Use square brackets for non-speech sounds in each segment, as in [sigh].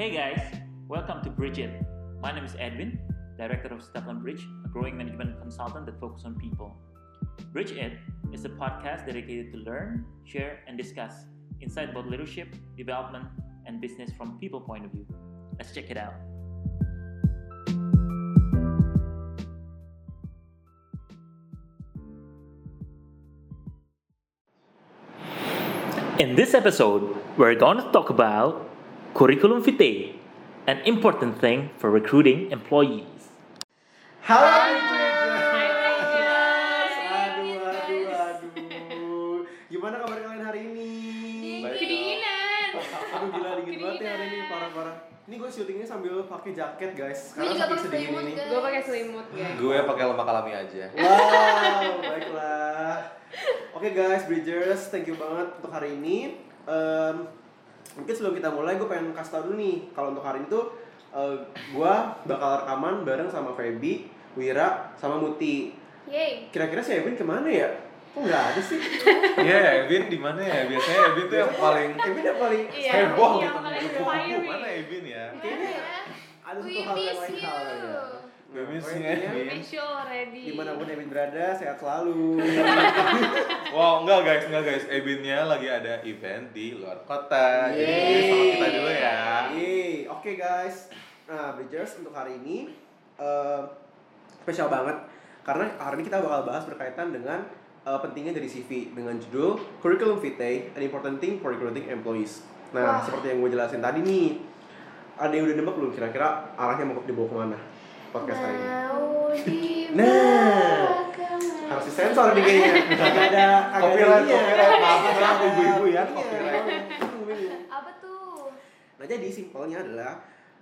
Hey guys, welcome to Bridget. My name is Edwin, Director of Stefan Bridge, a growing management consultant that focuses on people. Bridge is a podcast dedicated to learn, share, and discuss insight about leadership, development, and business from people point of view. Let's check it out. In this episode, we're going to talk about curriculum vitae, an important thing for recruiting employees. Hai Hai, Aduh, aduh, aduh. Gimana kabar kalian hari ini? Baik. Kedinginan. Aduh gila dingin banget ya hari ini parah-parah. Ini gue syutingnya sambil pakai jaket guys. Gue Karena juga pakai sedingin selimut ini. Gue pakai selimut guys. Gue pakai lemak alami aja. Wow, baiklah. Oke guys, Bridgers, thank you banget untuk hari ini. Em, mungkin sebelum kita mulai, gue pengen kasih tau dulu nih, kalau untuk hari ini tuh eh, gue bakal rekaman bareng sama Feby, Wira, sama Muti. Yeay. Kira-kira si Evin ke mana ya? Kok nggak ada sih? [laughs] Iya, Evin di mana ya? Biasanya Evin tuh yang paling Evin yang paling Iya, heboh iya, gitu. mana Evin ya? Mana ya? ada satu hal yang lain hal ya. Intinya, Evin. Miss you already. Di mana pun Evin berada, sehat selalu. [laughs] Wow, enggak guys, enggak guys. Evinnya lagi ada event di luar kota. Jadi Yeay. sama kita dulu ya. Oke guys. Nah, Bridgers untuk hari ini eh, spesial banget karena hari ini kita bakal bahas berkaitan dengan eh, pentingnya dari CV dengan judul Curriculum Vitae, an important thing for recruiting employees. Nah, Wah. seperti yang gue jelasin tadi nih, ada yang udah nebak belum kira-kira arahnya mau dibawa ke mana podcast hari ini? Nah. Harus disensor nih kayaknya. [laughs] Kagak ada Copyright, copyright. Maaf, Kagak ada ibu-ibu ya, ininya. copyright. Apa tuh? Nah jadi simpelnya adalah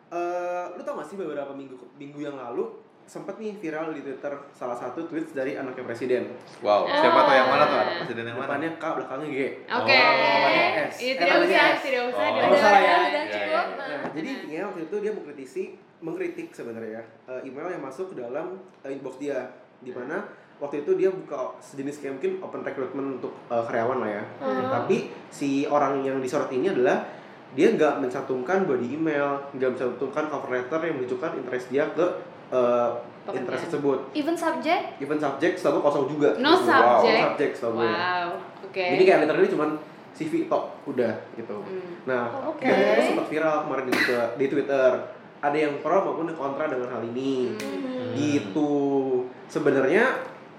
eh lu tau gak sih beberapa minggu minggu yang lalu sempet nih viral di Twitter salah satu tweet dari anaknya presiden. Wow, siapa tuh yang mana tuh? Anak presiden yang mana? Depannya K, belakangnya G. Oke. Oh, namanya S. Iya, Eh, tidak usah, S. tidak usah. Oh. Tidak Oh, salah ya? Sudah Iya, cukup. iya, Nah, jadi intinya waktu itu dia mengkritisi mengkritik sebenarnya eh, email yang masuk ke dalam eh, inbox dia di mana waktu itu dia buka sejenis kayak mungkin open recruitment untuk eh, karyawan lah ya. Hmm. Tapi si orang yang disorot ini adalah dia nggak mencantumkan body email, nggak mencantumkan cover letter yang menunjukkan interest dia ke eh, Pekerjaan. interest tersebut. Even subject? Even subject selalu kosong juga. No Wow, subject. no subject selalu. Wow. Oke. Jadi kayak literally cuman CV tok udah gitu. Hmm. Nah, Oke. dan itu sempat viral kemarin di, Twitter- di Twitter. Ada yang pro maupun yang kontra dengan hal ini. Hmm. Gitu. Sebenarnya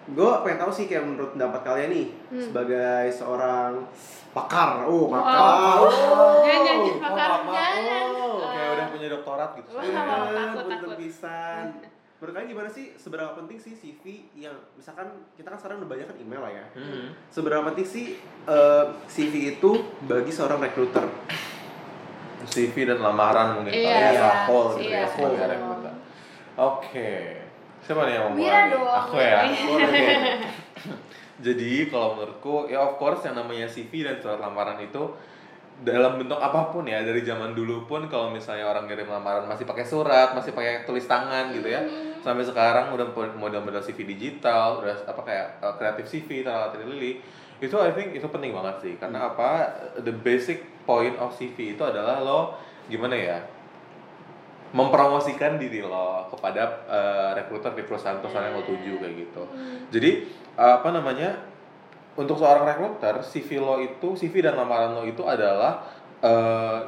gue pengen tahu sih kayak menurut pendapat kalian nih Hmm. sebagai seorang pakar. Oh, pakar. Wow. Oh. Jangan, jangan, Oh, pakar. lama. Jangan. Oh, Eh, kayak udah doktorat gitu. Wah. Iya, takut, punten takut. pisan. [laughs] Menurut kalian gimana sih seberapa penting sih CV yang misalkan kita kan sekarang udah banyak kan email lah ya. Hmm. Seberapa penting sih eh, CV itu bagi seorang recruiter? CV dan lamaran mungkin Iya, kali ya, iya. gitu Iya, ya sebagai rekruter. Oke. Siapa nih yang mau mulai? Aku ya. [laughs] Oke. [laughs] Jadi kalau menurutku ya of course yang namanya CV dan surat lamaran itu dalam bentuk apa pun ya dari zaman dulu pun kalau misalnya orang ngirim lamaran masih pakai surat, masih pakai tulis tangan gitu ya. Sampai sekarang udah model-model CV digital, udah apa kayak uh, kreatif CV, Tara Lili. Itu I think itu penting banget sih karena apa? The basic point of CV itu adalah lo gimana ya? mempromosikan diri lo kepada uh, rekruter di perusahaan-perusahaan yang lo tuju kayak gitu. Jadi apa namanya untuk seorang rekruter CV lo itu CV dan lamaran lo itu adalah uh,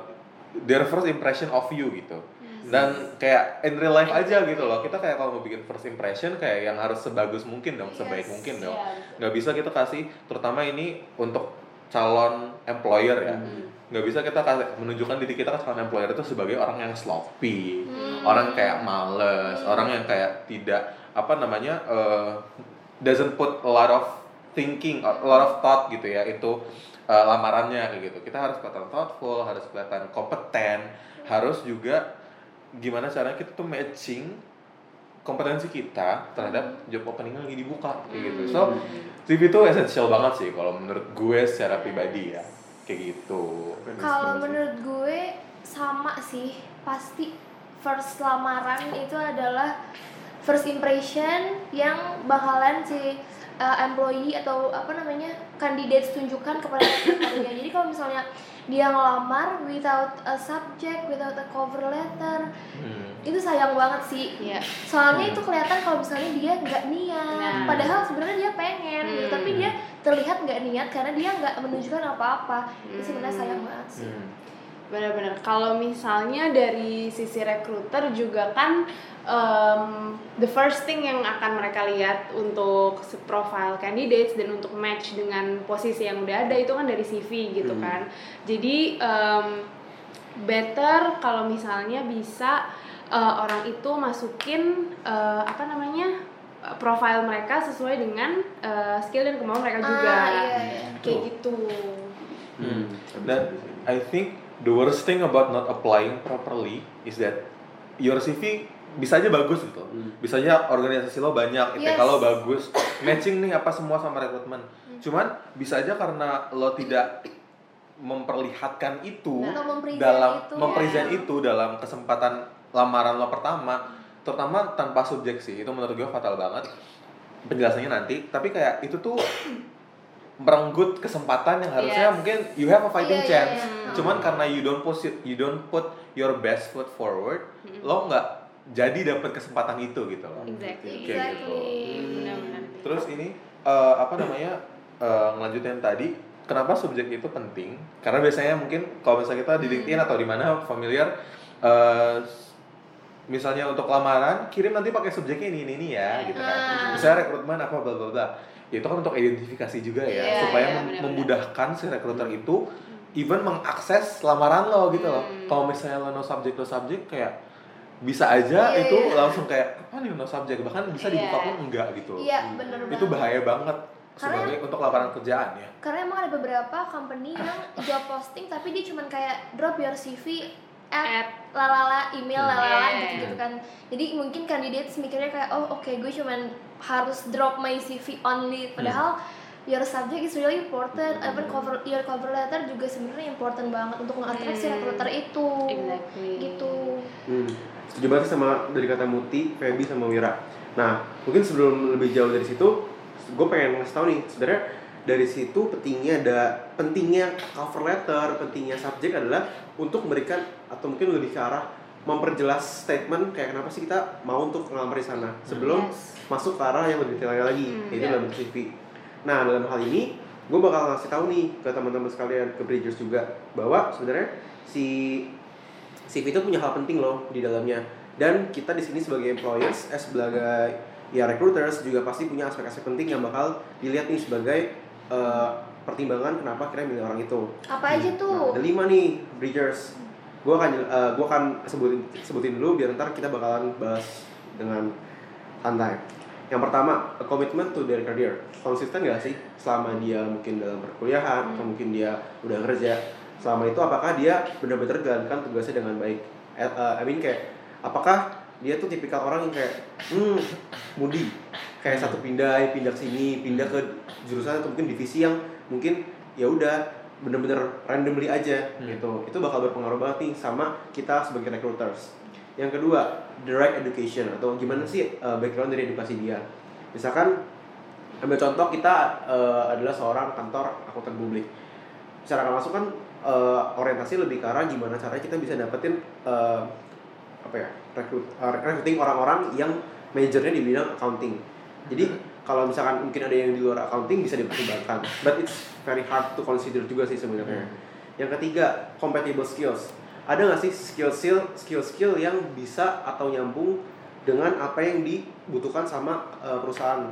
their first impression of you gitu. Dan kayak in real life aja gitu loh. Kita kayak kalau mau bikin first impression kayak yang harus sebagus mungkin dong, sebaik Yes, mungkin dong. iya, betul. Nggak bisa kita kasih terutama ini untuk calon employer ya nggak bisa kita kasih menunjukkan diri kita ke calon employer itu sebagai orang yang sloppy, Hmm. orang kayak males, orang yang kayak tidak apa namanya eh, doesn't put a lot of thinking, a lot of thought gitu ya itu eh, lamarannya kayak gitu. Kita harus kelihatan thoughtful, harus kelihatan kompeten, harus juga gimana caranya kita tuh matching kompetensi kita terhadap job opening yang lagi dibuka kayak gitu. So CV itu esensial banget sih kalau menurut gue secara pribadi ya kayak gitu. Kalau menurut gue sama sih, pasti first lamaran itu adalah first impression yang bakalan si uh, employee atau apa namanya candidates tunjukkan kepada [coughs] recruiternya jadi kalau misalnya dia ngelamar without a subject without a cover letter Hmm. itu sayang banget sih Iya. soalnya itu kelihatan kalau misalnya dia nggak niat Nah. padahal sebenarnya dia pengen gitu Hmm. tapi dia terlihat nggak niat karena dia nggak menunjukkan apa-apa itu sebenarnya Hmm. sayang banget sih Hmm. Benar-benar. Kalau misalnya dari sisi rekruter juga kan um, the first thing yang akan mereka lihat untuk profile candidates dan untuk match dengan posisi yang udah ada itu kan dari CV gitu Hmm. kan. Jadi um, better kalau misalnya bisa uh, orang itu masukin uh, apa namanya uh, profile mereka sesuai dengan uh, skill dan kemauan mereka juga. ah, iya, iya. Kayak gitu. Hmm. Dan I think the worst thing about not applying properly is that your CV bisa aja bagus gitu. Hmm. Bisa aja organisasi lo banyak, IPK Yes. lo bagus, [coughs] matching nih apa semua sama rekrutmen. Cuman bisa aja karena lo tidak memperlihatkan itu mempresent dalam itu, mempresent ya. itu dalam kesempatan lamaran lo pertama, terutama tanpa subjek sih. Itu menurut gue fatal banget. Penjelasannya nanti, tapi kayak itu tuh merenggut kesempatan yang harusnya Yes. mungkin you have a fighting Iya, iya, chance. iya. Cuman karena you don't put you don't put your best foot forward, lo nggak jadi dapet kesempatan itu gitu loh. Exactly. Kayak gitu. Exactly. Benar-benar. Terus ini eh, apa namanya eh, ngelanjutin tadi, kenapa subjek itu penting? Karena biasanya mungkin kalau misalnya kita di LinkedIn atau di mana familiar, eh, misalnya untuk lamaran kirim nanti pakai subjeknya ini ini, ini ya, gitu kan. Ah. Misalnya rekrutmen apa bla bla bla. Ya, itu kan untuk identifikasi juga ya, Iya, supaya iya, mem- benar-benar. memudahkan si rekruter itu even mengakses lamaran lo gitu loh. Hmm. Kalau misalnya lo no subject no subject kayak bisa aja Iya, itu iya. langsung kayak apa nih no subject bahkan bisa dibuka pun enggak gitu iya bener banget itu bahaya banget Karena- sebagai untuk lamaran kerjaan ya karena emang ada beberapa company yang job posting tapi dia cuman kayak drop your CV at At lalala email Hmm. lalala Yeah. gitu gitu kan jadi mungkin candidates mikirnya kayak oh oke gue cuman harus drop my CV only padahal your subject is really important even cover your cover letter juga sebenarnya important banget untuk nge-attract si Hmm. recruiter itu Exactly. gitu Hmm. Setuju banget sama dari kata Muti, Feby sama Wira. Nah, mungkin sebelum lebih jauh dari situ, gue pengen ngasih tau nih, sebenarnya dari situ pentingnya ada pentingnya cover letter, pentingnya subjek adalah untuk memberikan atau mungkin lebih ke arah memperjelas statement kayak kenapa sih kita mau untuk ngelamar di sana sebelum Yes. masuk ke arah yang lebih detail lagi, Hmm, yaitu iya. dalam CV. Nah, dalam hal ini gue bakal ngasih tahu nih ke teman-teman sekalian ke Bridgers juga bahwa sebenarnya si CV itu punya hal penting loh di dalamnya dan kita di sini sebagai employers eh sebagai ya recruiters juga pasti punya aspek-aspek penting yang bakal dilihat nih sebagai eh, pertimbangan kenapa kita milih orang itu. apa aja Nah, tuh ada lima nih bridgers. Gue akan eh, gua akan sebutin sebutin dulu biar ntar kita bakalan bahas dengan santai. Yang pertama, a commitment to their career. Konsisten gak sih selama dia mungkin dalam perkuliahan atau mungkin dia udah kerja? Selama itu apakah dia benar-benar jalankan tugasnya dengan baik? Eh, eh, I mean kayak apakah dia tuh tipikal orang yang kayak hmm mudi kayak satu pindah pindah ke sini pindah ke jurusan atau mungkin divisi yang mungkin ya udah bener-bener randomly aja Hmm. gitu. Itu bakal berpengaruh banget nih sama kita sebagai recruiters. Yang kedua the right education atau gimana sih uh, background dari edukasi dia? Misalkan ambil contoh kita uh, adalah seorang kantor akuntan publik. Secara masuk kan uh, orientasi lebih ke arah gimana caranya kita bisa dapetin uh, apa ya rekrut uh, recruiting orang-orang yang majornya di bidang accounting. Jadi kalau misalkan mungkin ada yang di luar accounting bisa dipertimbangkan. But it's very hard to consider juga sih sebenarnya. Yang ketiga compatible skills. Ada nggak sih skill skill skill skill yang bisa atau nyambung dengan apa yang dibutuhkan sama uh, perusahaan?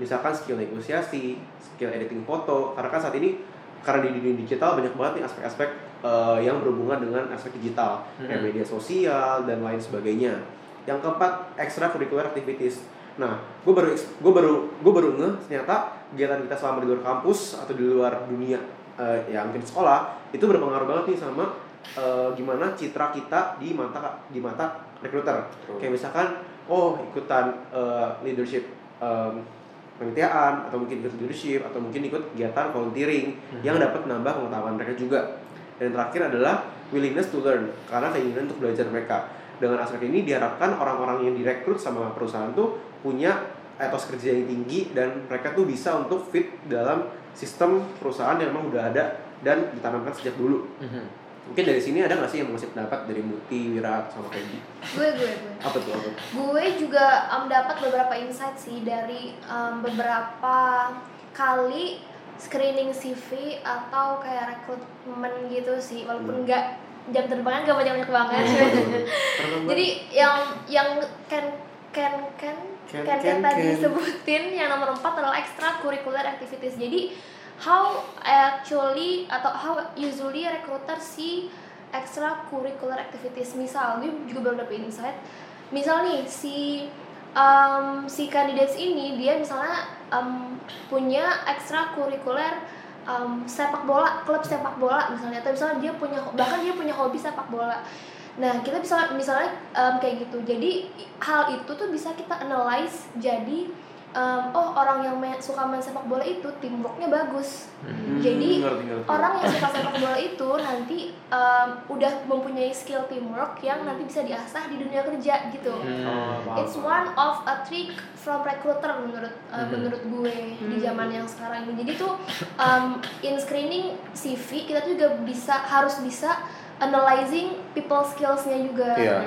Misalkan skill negosiasi skill editing foto karena kan saat ini karena di dunia digital banyak banget nih aspek-aspek uh, yang berhubungan dengan aspek digital. Kayak Mhm. media sosial dan lain sebagainya. Yang keempat extracurricular activities nah gue baru gue baru gue baru ngeh ternyata kegiatan kita selama di luar kampus atau di luar dunia uh, ya mungkin sekolah itu berpengaruh banget nih sama uh, gimana citra kita di mata di mata recruiter kayak misalkan oh ikutan uh, leadership um, penelitian atau mungkin ikut leadership atau mungkin ikut kegiatan volunteering yang dapat menambah pengetahuan mereka juga. Dan yang terakhir adalah willingness to learn karena keinginan untuk belajar mereka dengan aspek ini diharapkan orang-orang yang direkrut sama perusahaan tuh punya etos kerja yang tinggi dan mereka tuh bisa untuk fit dalam sistem perusahaan yang memang udah ada dan ditanamkan sejak dulu. Mhm. Mungkin dari sini ada nggak sih yang masih pendapat dari Muti, Wira, sama Peggy? gue gue gue Apa tuh? Apa? tuh? gue juga um, dapat beberapa insight sih dari um, beberapa kali screening CV atau kayak rekrutmen gitu sih walaupun Hmm. Jam terbangnya nggak banyak banyak banget. Karena [laughs] jadi yang yang Ken Ken Ken Ken, Ken tadi sebutin yang nomor 4 adalah extracurricular activities. Jadi how actually atau how usually recruiter see extracurricular activities. Misal gue juga baru dapet insight. Misal nih si um, si candidates ini dia misalnya um, punya ekstrakurikuler um, sepak bola klub sepak bola misalnya. Atau misalnya dia punya bahkan dia punya hobi sepak bola. Nah kita bisa misalnya um, kayak gitu. Jadi hal itu tuh bisa kita analyze jadi um, oh orang yang main, suka main sepak bola itu teamworknya bagus Hmm, Jadi, ngerti, ngerti. orang yang suka [laughs] sepak bola itu nanti um, udah mempunyai skill teamwork yang nanti bisa diasah di dunia kerja gitu Hmm. Oh, It's one of a trick from recruiter menurut uh, Mhm. menurut gue di Hmm. zaman yang sekarang ini. Jadi tuh um, in screening CV kita tuh juga bisa harus bisa analyzing people skillsnya juga. Iya.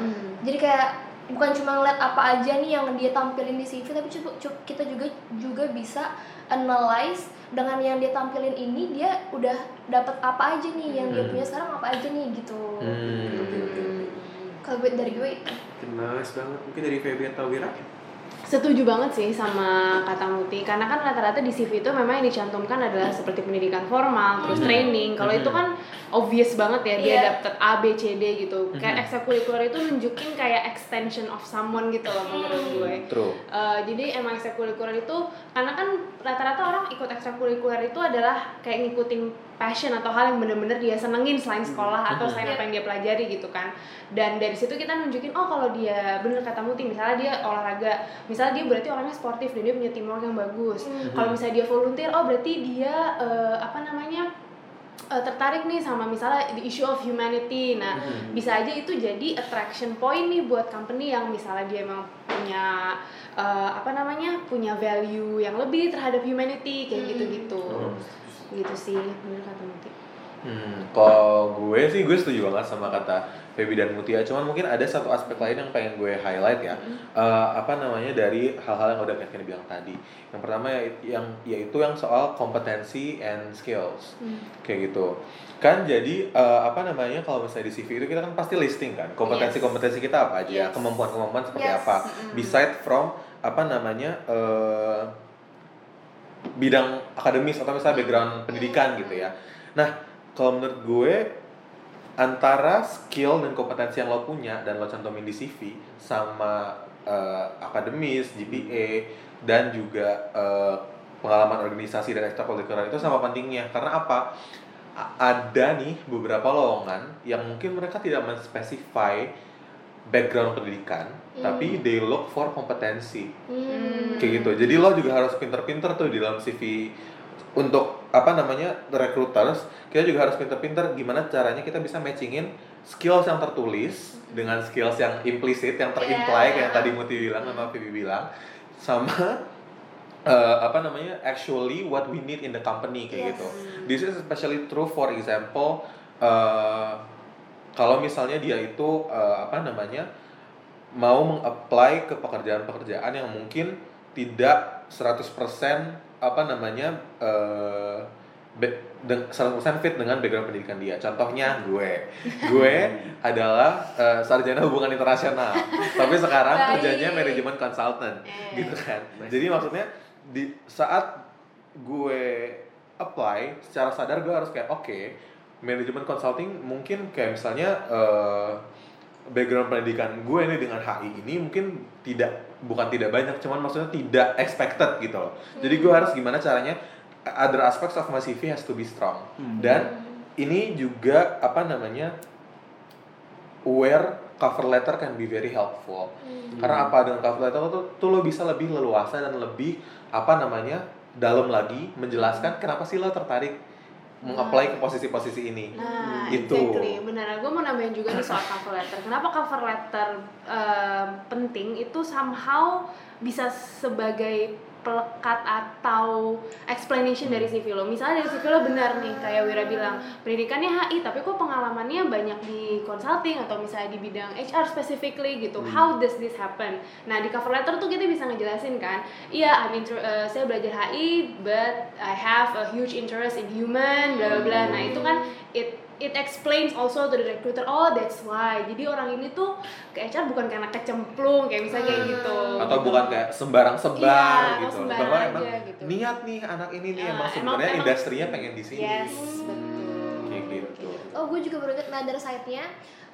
Jadi kayak bukan cuma ngeliat apa aja nih yang dia tampilin di CV tapi coba coba kita juga juga bisa analyze dengan yang dia tampilin ini dia udah dapat apa aja nih yang dia Hmm. punya sekarang apa aja nih gitu. Hmm. Oke, oke, oke. Kalau gue dari gue itu. Nice banget. Mungkin dari Feby atau Wira? Setuju banget sih sama kata Muti karena kan rata-rata di CV itu memang yang dicantumkan adalah seperti pendidikan formal, terus Hmm. training. Kalau itu Hmm. kan obvious banget ya dia Iya. dapet A B C D gitu. Kayak Hmm. ekstrakurikuler itu nunjukin kayak extension of someone gitu loh menurut Hmm. gue. True. Uh, jadi emang ekstrakurikuler itu karena kan rata-rata orang ikut ekstrakurikuler itu adalah kayak ngikutin passion atau hal yang bener-bener dia senengin selain sekolah atau Mhm. selain apa yang dia pelajari gitu kan dan dari situ kita nunjukin oh kalau dia bener kata Muti misalnya dia olahraga misalnya dia berarti orangnya sportif dan dia punya teamwork yang bagus Hmm. kalau misalnya dia volunteer oh berarti dia uh, apa namanya uh, tertarik nih sama misalnya the issue of humanity nah Mhm. bisa aja itu jadi attraction point nih buat company yang misalnya dia emang punya uh, apa namanya punya value yang lebih terhadap humanity kayak Hmm. gitu-gitu Hmm. gitu sih bener kata Muti Hmm, kalau gue sih gue setuju banget sama kata Feby dan Mutia. Cuman mungkin ada satu aspek lain yang pengen gue highlight ya. Eh, apa namanya dari hal-hal yang udah Ken bilang tadi. Yang pertama ya, yang yaitu yang soal kompetensi and skills. Kayak gitu. Kan jadi eh, apa namanya kalau misalnya di CV itu kita kan pasti listing kan kompetensi-kompetensi kita apa aja, Yes. kemampuan-kemampuan seperti Yes. apa. Beside from apa namanya eh, bidang akademis atau misalnya background pendidikan gitu ya. Nah, kalau menurut gue antara skill dan kompetensi yang lo punya dan lo cantumin di CV sama eh, akademis, GPA dan juga eh, pengalaman organisasi dan ekstrakurikuler itu sama pentingnya karena apa? A- ada nih beberapa lowongan yang mungkin mereka tidak menspesify background pendidikan, Hmm. tapi they look for kompetensi Hmm. kayak gitu jadi lo juga harus pinter-pinter tuh di dalam CV untuk apa namanya recruiters kita juga harus pinter-pinter gimana caranya kita bisa matchingin skills yang tertulis dengan skills yang implisit yang terimply Yeah. kayak tadi Muti bilang sama Vivi bilang sama eh, apa namanya actually what we need in the company kayak Yes. gitu this is especially true for example eh, kalau misalnya dia itu eh, apa namanya mau mengapply ke pekerjaan-pekerjaan yang mungkin tidak 100% apa namanya eh be- deng- 100% fit dengan background pendidikan dia. Contohnya gue. Gue [laughs] adalah eh, sarjana hubungan internasional. Tapi sekarang Baik. kerjanya manajemen consultant Eh. gitu kan. Jadi maksudnya di saat gue apply secara sadar gue harus kayak oke manajemen consulting mungkin kayak misalnya eh, background pendidikan gue ini dengan HI ini mungkin tidak bukan tidak banyak cuman maksudnya tidak expected gitu loh. Jadi gue harus gimana caranya other aspects of my CV has to be strong. Dan ini juga apa namanya where cover letter can be very helpful. Hmm. karena apa dengan cover letter tuh, tuh lo bisa lebih leluasa dan lebih apa namanya dalam lagi menjelaskan kenapa sih lo tertarik mengapply ke posisi-posisi ini. Nah, Itu. exactly. Benar. Gue mau nambahin juga nih soal cover letter. Kenapa cover letter eh, penting? Itu somehow bisa sebagai pelekat atau explanation dari CV lo. Misalnya dari CV lo benar nih, kayak Wira bilang, pendidikannya HI, tapi kok pengalamannya banyak di consulting atau misalnya di bidang HR specifically gitu. How does this happen? Nah, di cover letter tuh kita bisa ngejelasin kan, iya, I'm inter- eh, saya belajar HI, but I have a huge interest in human, bla bla bla. Nah, itu kan it it explains also to the recruiter oh that's why jadi orang ini tuh ke HR bukan karena kecemplung kayak misalnya kayak gitu Atau Gitu. bukan kayak sembarang sebar Iya, gitu. mau sembar Bahwa aja emang gitu. niat nih anak ini nih Ya, emang emang- sebenarnya industrinya pengen di sini. yes betul Kayak gitu. Oh, gue juga baru ingat dari site-nya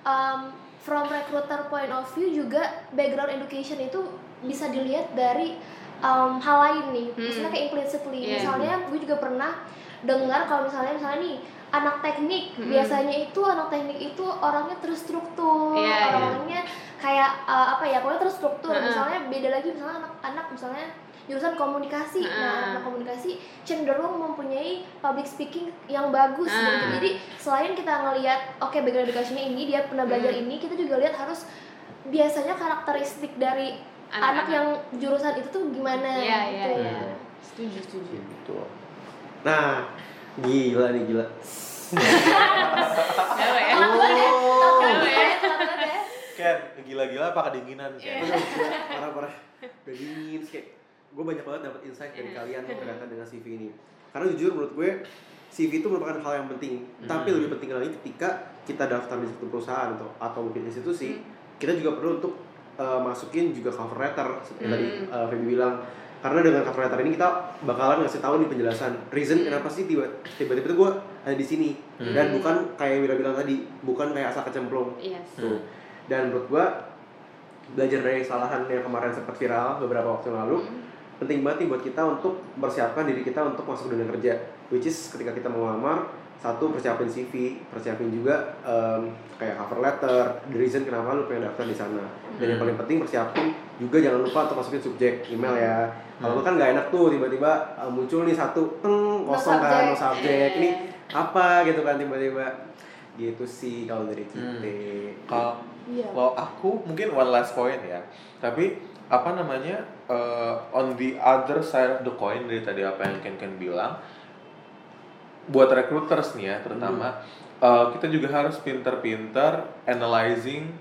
um, from recruiter point of view juga background education itu bisa dilihat dari um, hal lain nih. Hmm. Misalnya kayak implicitly. Yeah. Misalnya gue juga pernah dengar kalau misalnya misalnya nih anak teknik Hmm. biasanya itu anak teknik itu orangnya terstruktur, Iya, iya. orangnya kayak uh, apa ya pokoknya terstruktur. Heeh. Misalnya beda lagi misalnya anak-anak misalnya jurusan komunikasi. Nah, Heeh. anak komunikasi cenderung mempunyai public speaking yang bagus gitu. Ah. Jadi selain kita ngelihat oke background education-nya ini dia pernah belajar Hmm. ini, kita juga lihat harus biasanya karakteristik dari anak, Anak-anak. yang jurusan itu tuh gimana iya iya gitu. iya setuju setuju Gitu. Nah, gila nih gila. Ya ya, ya. Ken, gila-gila apa kedinginan Ken? Iya. Aduh, gila, parah parah. Udah dingin kayak gue banyak banget dapat insight dari Iya. kalian berkaitan dengan CV ini. Karena jujur menurut gue CV itu merupakan hal yang penting. Tapi Hmm. lebih penting lagi ketika kita daftar di satu perusahaan atau atau mungkin institusi, Hmm. kita juga perlu untuk uh, masukin juga cover letter seperti yang tadi Hmm. uh, Feby bilang. Karena dengan cover letter ini kita bakalan ngasih tahu nih penjelasan reason kenapa sih tiba tiba-tiba tuh gue ada di sini Hmm. dan bukan kayak Wira bilang tadi, bukan kayak asal kecemplung. yes Tuh. Dan menurut gua belajar dari kesalahan yang kemarin sempat viral beberapa waktu yang lalu Hmm. penting banget nih buat kita untuk mempersiapkan diri kita untuk masuk dunia kerja which is ketika kita mau ngelamar satu persiapin CV persiapin juga em, kayak cover letter the reason kenapa lu pengen daftar di sana dan yang Hmm. paling penting persiapin juga jangan lupa untuk masukin subjek email ya kalau Hmm. kan nggak enak tuh tiba-tiba eh, muncul nih satu teng No kosong kan no subject. subjek ini Eh, apa gitu kan tiba-tiba gitu sih kalau dari kita Hmm. Kalau iya Kalau aku mungkin one last point ya. Tapi apa namanya uh, on the other side of the coin dari tadi apa yang Ken Ken bilang, buat recruiters nih ya terutama uh, kita juga harus pinter-pinter analyzing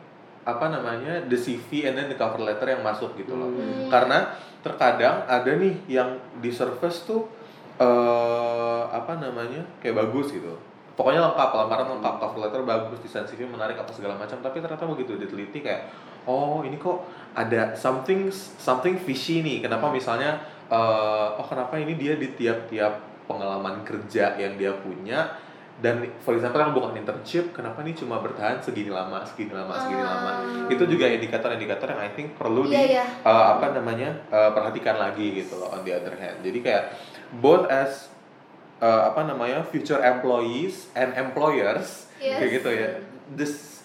apa namanya the CV and then the cover letter yang masuk gitu loh. Hmm. Karena terkadang ada nih yang di surface tuh eh apa namanya kayak bagus gitu. Pokoknya lengkap, lamaran lengkap, cover letter bagus, desain CV menarik apa segala macam. Tapi ternyata begitu diteliti kayak, oh ini kok ada something something fishy nih. Kenapa misalnya, eh oh kenapa ini dia di tiap-tiap pengalaman kerja yang dia punya dan for example yang bukan internship, kenapa nih cuma bertahan segini lama, segini lama, segini lama. Ah. Itu juga indikator-indikator yang I think perlu di Iya, iya. uh, apa namanya uh, perhatikan lagi gitu loh on the other hand jadi kayak both as uh, apa namanya future employees and employers Yes. kayak gitu ya this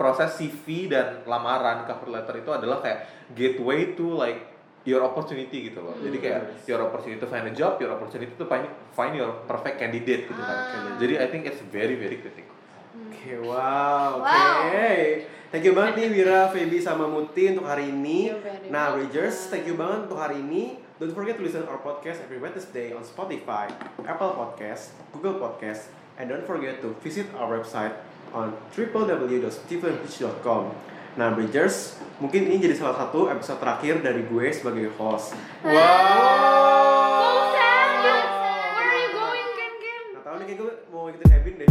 proses CV dan lamaran cover letter itu adalah kayak gateway to like your opportunity gitu loh jadi kayak your opportunity to find a job your opportunity to find find your perfect candidate gitu kan Ah. jadi I think it's very very critical Oke, wow, oke. Wow. Thank you banget nih Wira, Feby, sama Muti untuk hari ini. Nah. Rangers, thank you banget untuk hari ini. Don't forget to listen our podcast every Wednesday on Spotify, Apple Podcast, Google Podcast, and don't forget to visit our website on www.stephenbeach.com. Nah, Bridgers, mungkin ini jadi salah satu episode terakhir dari gue sebagai host. So sad. Where are you going, Ken Ken? Nah, tahu nih kayak gue mau ikutin Hebin deh.